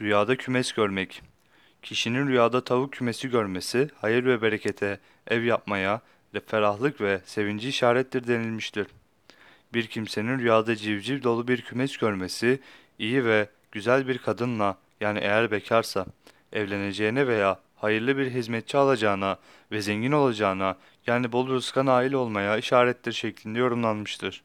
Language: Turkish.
Rüyada kümes görmek. Kişinin rüyada tavuk kümesi görmesi, hayır ve berekete, ev yapmaya, ve ferahlık ve sevinci işarettir denilmiştir. Bir kimsenin rüyada civciv dolu bir kümes görmesi, iyi ve güzel bir kadınla, yani eğer bekarsa, evleneceğine veya hayırlı bir hizmetçi alacağına ve zengin olacağına, yani bol rızka nail olmaya işarettir şeklinde yorumlanmıştır.